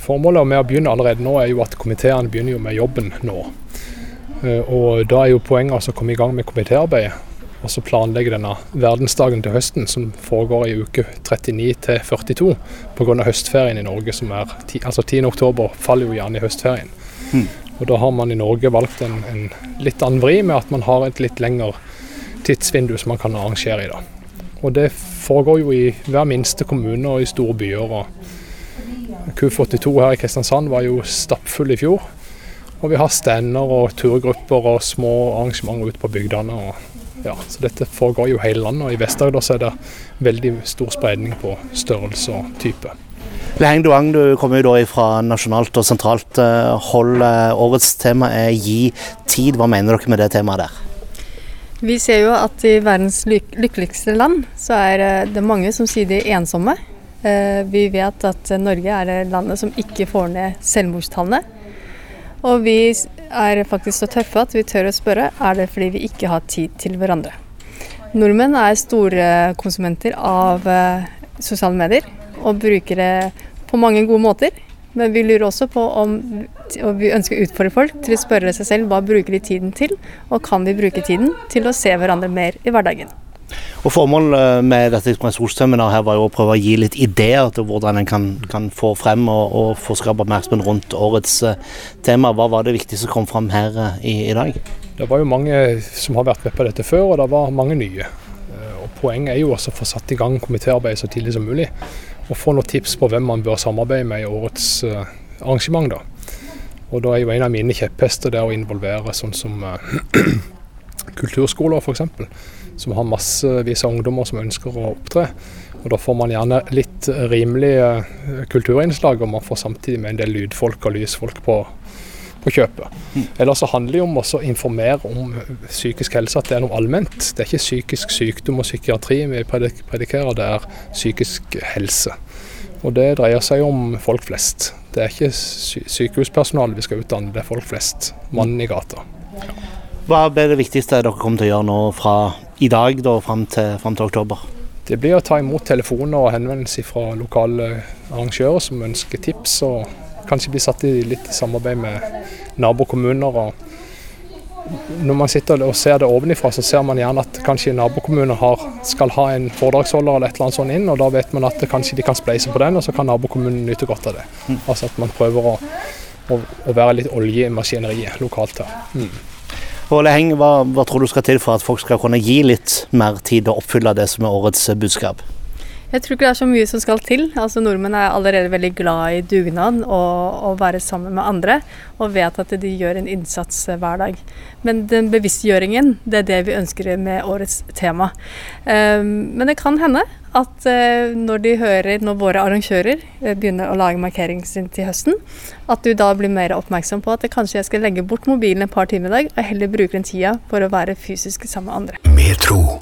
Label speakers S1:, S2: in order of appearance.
S1: Formålet med å begynne allerede nå er jo at komiteene begynner jo med jobben nå. Eh, og Da er jo poenget altså å komme i gang med komitéarbeidet og så planlegge denne verdensdagen til høsten, som foregår i uke 39 til 42 pga. høstferien i Norge. som er, altså 10. oktober faller jo gjerne i høstferien. Mm. Og Da har man i Norge valgt en, en, litt annen vri med at man har et litt lengre tidsvindu som man kan arrangere i. da. Og Det foregår jo i hver minste kommune og i store byer. og KUF82 her i Kristiansand var jo stappfull i fjor. Og vi har stender og turgrupper og små arrangementer ute på bygdene. Og, ja, så dette foregår jo hele landet. Og i Vest-Agder er det veldig stor spredning på størrelse og type.
S2: Leheng Duang, du kommer jo da fra nasjonalt og sentralt eh, hold. Årets tema er 'gi tid'. Hva mener dere med det temaet der?
S3: Vi ser jo at i verdens lykkeligste land så er eh, det mange som sier de er ensomme. Eh, vi vet at Norge er det landet som ikke får ned selvmordstallene. Og vi er faktisk så tøffe at vi tør å spørre er det fordi vi ikke har tid til hverandre. Nordmenn er store konsumenter av eh, sosiale medier og bruker det på mange gode måter. Men vi lurer også på om og vi ønsker å utfordre folk til å spørre seg selv hva bruker de tiden til, og kan vi bruke tiden til å se hverandre mer i hverdagen.
S2: Og Formålet eh, med dette inspirasjonsseminaret her var jo å prøve å gi litt ideer til hvordan en kan, kan få frem og, og få skape oppmerksomhet rundt årets uh, tema. Hva var det viktigste som kom frem her uh, i, i, dag?
S1: Det var jo mange som har vært med på dette før, og det var mange nye. Og Poenget er jo også å få satt i gang komitéarbeidet så tidlig som mulig. Og få noen tips på hvem man bør samarbeide med i årets arrangement. da. Og da er jo en av mine kjepphester det å involvere sånn som kulturskoler f.eks som har massevis av ungdommer som ønsker å opptre. Og Da får man gjerne litt rimelige kulturinnslag, og man får samtidig med en del lydfolk og lysfolk på, på kjøpet. Eller Ellers så handler det om å informere om psykisk helse, at det er noe allment. Det er ikke psykisk sykdom og psykiatri vi predikerer, det er psykisk helse. Og det dreier seg om folk flest. Det er ikke sykehuspersonale vi skal utdanne, det er folk flest. Mannen i gata.
S2: Hva ble det viktigste dere kom til å gjøre nå fra i dag da, fram til, frem til oktober?
S1: Det blir å ta imot telefoner og henvendelser fra lokale arrangører som ønsker tips, og kanskje bli satt i litt i samarbeid med nabokommuner. når man sitter og ser det ovenifra, så ser man gjerne at kanskje nabokommuner har, skal ha en foredragsholder eller et eller annet sånt inn, og da vet man at kanskje de kan spleise på den, og så kan nabokommunen nyte godt av det. Mm. Altså at man prøver å, å, å være litt olje i maskineriet lokalt her. Mm.
S2: Ole Heng, hva, hva, tror du skal til for at folk skal kunne gi litt mer tid og oppfylle det som er årets budskap?
S3: Jeg tror ikke det er så mye som skal til. Altså Nordmenn er allerede veldig glad i dugnad og å være sammen med andre, og vet at de gjør en innsats hver dag. Men den bevisstgjøringen, det er det vi ønsker med årets tema. Um, men det kan hende at uh, når de hører, når våre arrangører uh, begynner å lage markeringen sin til høsten, at du da blir mer oppmerksom på at kanskje jeg skal legge bort mobilen et par timer i dag, og heller bruke den tida for å være fysisk sammen med andre. Metro.